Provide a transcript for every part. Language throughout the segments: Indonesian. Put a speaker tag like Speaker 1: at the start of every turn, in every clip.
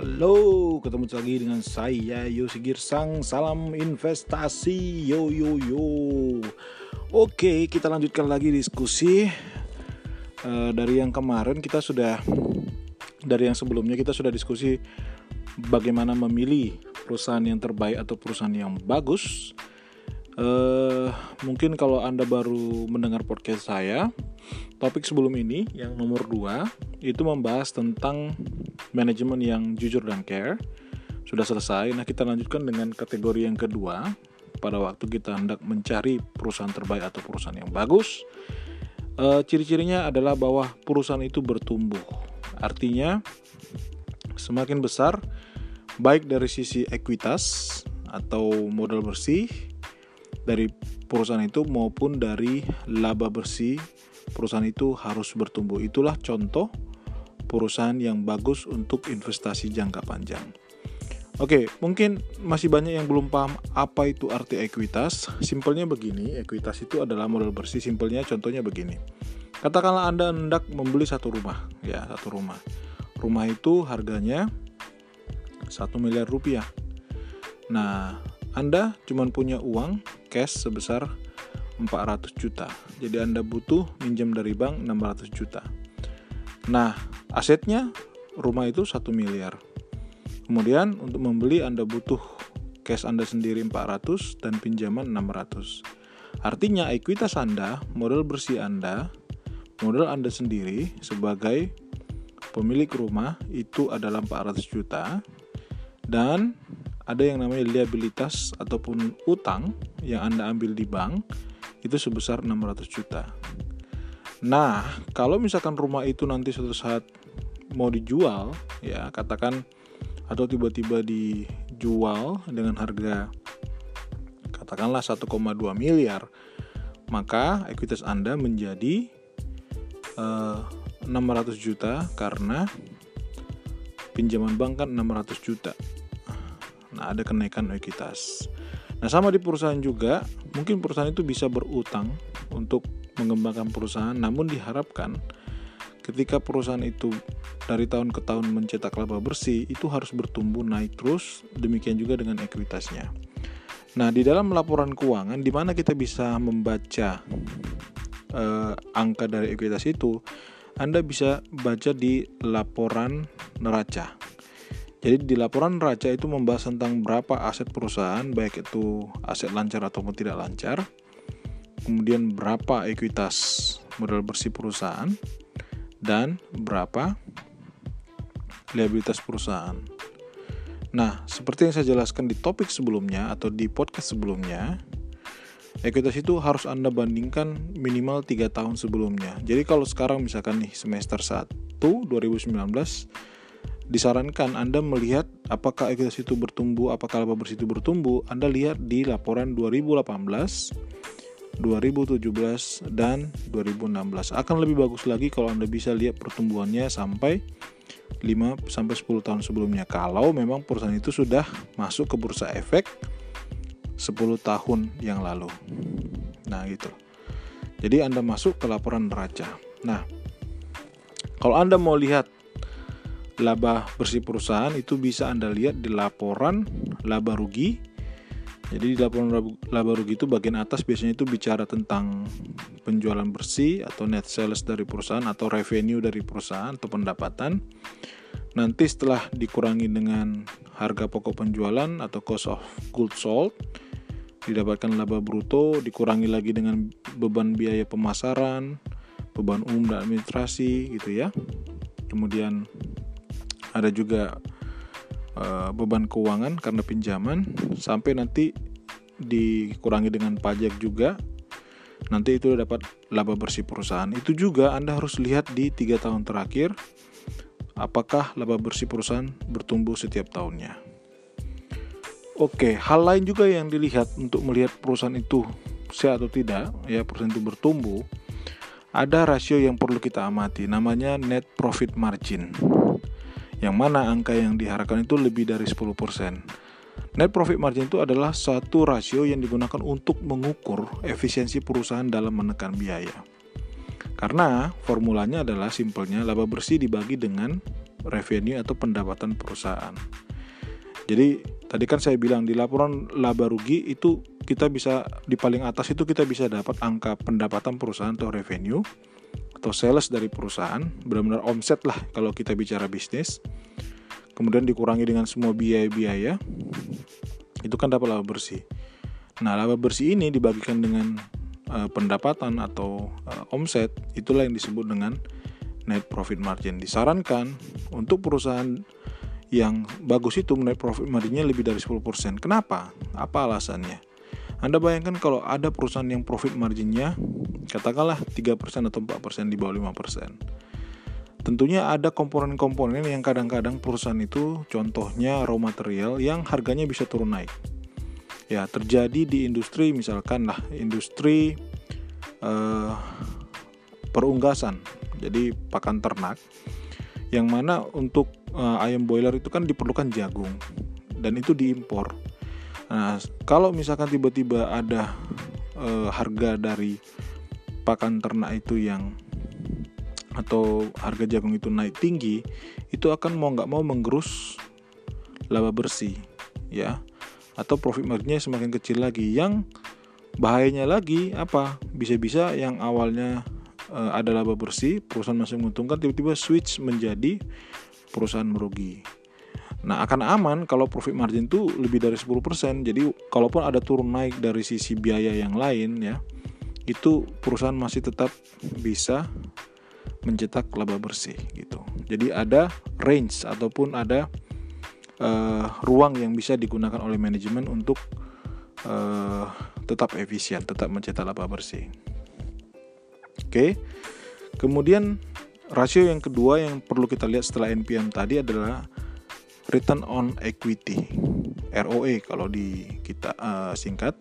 Speaker 1: Halo, ketemu lagi dengan saya Yosi Girsang. Salam investasi, yo yo yo. Oke, kita lanjutkan lagi diskusi. Uh, dari yang kemarin kita sudah, dari yang sebelumnya kita sudah diskusi bagaimana memilih perusahaan yang terbaik atau perusahaan yang bagus. Uh, mungkin kalau anda baru mendengar podcast saya, topik sebelum ini yang nomor 2 itu membahas tentang manajemen yang jujur dan care sudah selesai. Nah, kita lanjutkan dengan kategori yang kedua. Pada waktu kita hendak mencari perusahaan terbaik atau perusahaan yang bagus, e, ciri-cirinya adalah bahwa perusahaan itu bertumbuh. Artinya, semakin besar, baik dari sisi ekuitas atau modal bersih dari perusahaan itu maupun dari laba bersih perusahaan itu harus bertumbuh. Itulah contoh perusahaan yang bagus untuk investasi jangka panjang. Oke, mungkin masih banyak yang belum paham apa itu arti ekuitas. Simpelnya begini, ekuitas itu adalah modal bersih. Simpelnya contohnya begini. Katakanlah Anda hendak membeli satu rumah, ya, satu rumah. Rumah itu harganya satu miliar rupiah. Nah, Anda cuma punya uang cash sebesar 400 juta. Jadi Anda butuh minjam dari bank 600 juta. Nah, asetnya rumah itu 1 miliar. Kemudian untuk membeli Anda butuh cash Anda sendiri 400 dan pinjaman 600. Artinya ekuitas Anda, modal bersih Anda, modal Anda sendiri sebagai pemilik rumah itu adalah 400 juta dan ada yang namanya liabilitas ataupun utang yang Anda ambil di bank itu sebesar 600 juta. Nah, kalau misalkan rumah itu nanti suatu saat mau dijual, ya katakan atau tiba-tiba dijual dengan harga katakanlah 1,2 miliar, maka ekuitas Anda menjadi uh, eh, 600 juta karena pinjaman bank kan 600 juta. Ada kenaikan ekuitas. Nah, sama di perusahaan juga, mungkin perusahaan itu bisa berutang untuk mengembangkan perusahaan, namun diharapkan ketika perusahaan itu dari tahun ke tahun mencetak laba bersih, itu harus bertumbuh naik terus, demikian juga dengan ekuitasnya. Nah, di dalam laporan keuangan, di mana kita bisa membaca eh, angka dari ekuitas itu, Anda bisa baca di laporan neraca. Jadi di laporan neraca itu membahas tentang berapa aset perusahaan, baik itu aset lancar ataupun tidak lancar, kemudian berapa ekuitas modal bersih perusahaan, dan berapa liabilitas perusahaan. Nah, seperti yang saya jelaskan di topik sebelumnya atau di podcast sebelumnya, ekuitas itu harus Anda bandingkan minimal 3 tahun sebelumnya. Jadi kalau sekarang misalkan nih semester 1 2019 disarankan Anda melihat apakah ekuitas itu bertumbuh, apakah laba bersih itu bertumbuh, Anda lihat di laporan 2018 2017 dan 2016. Akan lebih bagus lagi kalau Anda bisa lihat pertumbuhannya sampai 5 sampai 10 tahun sebelumnya kalau memang perusahaan itu sudah masuk ke bursa efek 10 tahun yang lalu. Nah, gitu. Jadi Anda masuk ke laporan neraca. Nah, kalau Anda mau lihat laba bersih perusahaan itu bisa Anda lihat di laporan laba rugi jadi di laporan laba rugi itu bagian atas biasanya itu bicara tentang penjualan bersih atau net sales dari perusahaan atau revenue dari perusahaan atau pendapatan. Nanti setelah dikurangi dengan harga pokok penjualan atau cost of goods sold, didapatkan laba bruto, dikurangi lagi dengan beban biaya pemasaran, beban umum dan administrasi gitu ya. Kemudian ada juga Eh, beban keuangan karena pinjaman. Sampai nanti dikurangi dengan pajak juga. Nanti itu dapat laba bersih perusahaan. Itu juga Anda harus lihat di tiga tahun terakhir apakah laba bersih perusahaan bertumbuh setiap tahunnya. Oke hal lain juga yang dilihat untuk melihat perusahaan itu sehat atau tidak ya perusahaan itu bertumbuh ada rasio yang perlu kita amati namanya net profit margin yang mana angka yang diharapkan itu lebih dari 10%. Net profit margin itu adalah satu rasio yang digunakan untuk mengukur efisiensi perusahaan dalam menekan biaya. Karena formulanya adalah simpelnya laba bersih dibagi dengan revenue atau pendapatan perusahaan. Jadi tadi kan saya bilang di laporan laba rugi itu kita bisa di paling atas itu kita bisa dapat angka pendapatan perusahaan atau revenue atau sales dari perusahaan, benar-benar omset lah kalau kita bicara bisnis. Kemudian dikurangi dengan semua biaya-biaya, itu kan dapat laba bersih. Nah, laba bersih ini dibagikan dengan uh, pendapatan atau uh, omset, itulah yang disebut dengan net profit margin. Disarankan untuk perusahaan yang bagus itu net profit marginnya lebih dari 10%. Kenapa? Apa alasannya? Anda bayangkan kalau ada perusahaan yang profit marginnya katakanlah 3% atau 4% di bawah 5%. Tentunya ada komponen-komponen yang kadang-kadang perusahaan itu contohnya raw material yang harganya bisa turun naik. Ya, terjadi di industri misalkan lah industri uh, perunggasan. Jadi pakan ternak yang mana untuk uh, ayam boiler itu kan diperlukan jagung dan itu diimpor Nah, kalau misalkan tiba-tiba ada e, harga dari pakan ternak itu yang atau harga jagung itu naik tinggi, itu akan mau nggak mau menggerus laba bersih, ya, atau profit marginnya semakin kecil lagi. Yang bahayanya lagi apa? Bisa-bisa yang awalnya e, ada laba bersih, perusahaan masih menguntungkan, tiba-tiba switch menjadi perusahaan merugi. Nah, akan aman kalau profit margin itu lebih dari 10%. Jadi, kalaupun ada turun naik dari sisi biaya yang lain ya, itu perusahaan masih tetap bisa mencetak laba bersih gitu. Jadi ada range ataupun ada uh, ruang yang bisa digunakan oleh manajemen untuk uh, tetap efisien, tetap mencetak laba bersih. Oke. Kemudian rasio yang kedua yang perlu kita lihat setelah NPM tadi adalah return on equity ROE kalau di kita uh, singkat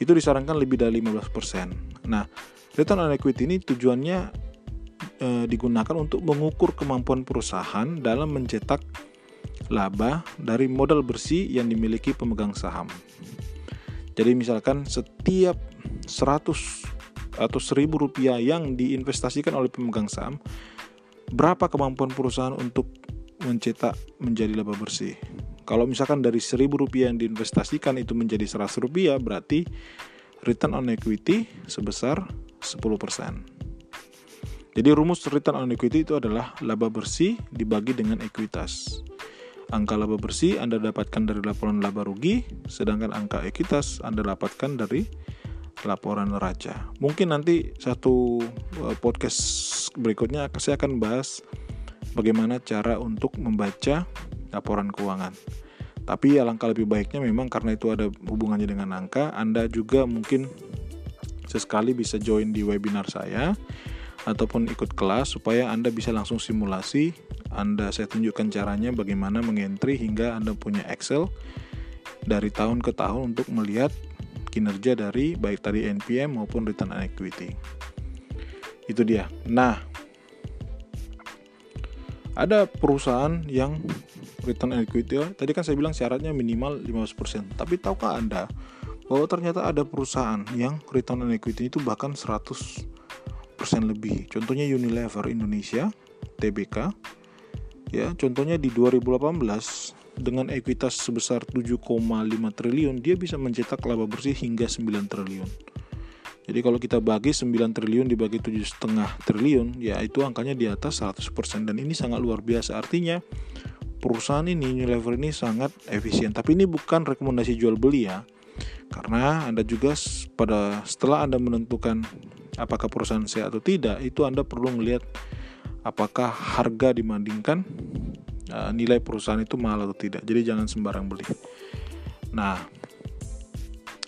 Speaker 1: itu disarankan lebih dari 15%. Nah, return on equity ini tujuannya uh, digunakan untuk mengukur kemampuan perusahaan dalam mencetak laba dari modal bersih yang dimiliki pemegang saham. Jadi misalkan setiap 100 atau 1000 rupiah yang diinvestasikan oleh pemegang saham, berapa kemampuan perusahaan untuk mencetak menjadi laba bersih. Kalau misalkan dari 1000 rupiah yang diinvestasikan itu menjadi 100 rupiah, berarti return on equity sebesar 10%. Jadi rumus return on equity itu adalah laba bersih dibagi dengan ekuitas. Angka laba bersih Anda dapatkan dari laporan laba rugi, sedangkan angka ekuitas Anda dapatkan dari laporan neraca. Mungkin nanti satu eh, podcast berikutnya saya akan bahas bagaimana cara untuk membaca laporan keuangan. Tapi alangkah lebih baiknya memang karena itu ada hubungannya dengan angka, Anda juga mungkin sesekali bisa join di webinar saya ataupun ikut kelas supaya Anda bisa langsung simulasi. Anda saya tunjukkan caranya bagaimana mengentry hingga Anda punya Excel dari tahun ke tahun untuk melihat kinerja dari baik tadi NPM maupun return on equity. Itu dia. Nah, ada perusahaan yang return on equity tadi kan saya bilang syaratnya minimal 15% tapi tahukah Anda bahwa ternyata ada perusahaan yang return on equity itu bahkan 100% lebih? Contohnya Unilever Indonesia TBK ya contohnya di 2018 dengan ekuitas sebesar 7,5 triliun dia bisa mencetak laba bersih hingga 9 triliun jadi kalau kita bagi 9 triliun dibagi 7,5 triliun, ya itu angkanya di atas 100% dan ini sangat luar biasa. Artinya perusahaan ini Unilever ini sangat efisien. Tapi ini bukan rekomendasi jual beli ya. Karena Anda juga pada setelah Anda menentukan apakah perusahaan sehat atau tidak, itu Anda perlu melihat apakah harga dibandingkan uh, nilai perusahaan itu mahal atau tidak. Jadi jangan sembarang beli. Nah,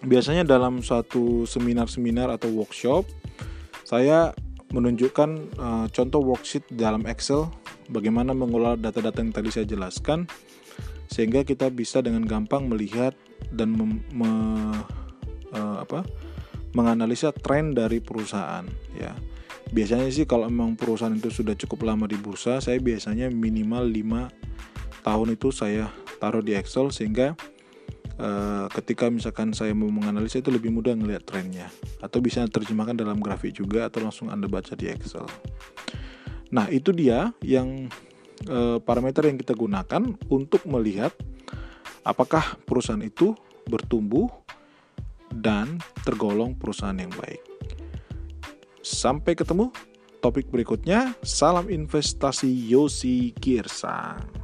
Speaker 1: biasanya dalam suatu seminar-seminar atau workshop saya menunjukkan uh, contoh worksheet dalam Excel bagaimana mengolah data-data yang tadi saya jelaskan sehingga kita bisa dengan gampang melihat dan mem, me, uh, apa, menganalisa tren dari perusahaan ya. Biasanya sih kalau memang perusahaan itu sudah cukup lama di bursa, saya biasanya minimal 5 tahun itu saya taruh di Excel sehingga Eh, ketika misalkan saya mau menganalisa itu lebih mudah ngelihat trennya atau bisa terjemahkan dalam grafik juga atau langsung anda baca di Excel. Nah itu dia yang uh, parameter yang kita gunakan untuk melihat apakah perusahaan itu bertumbuh dan tergolong perusahaan yang baik. Sampai ketemu topik berikutnya. Salam investasi Yosi Kirsang.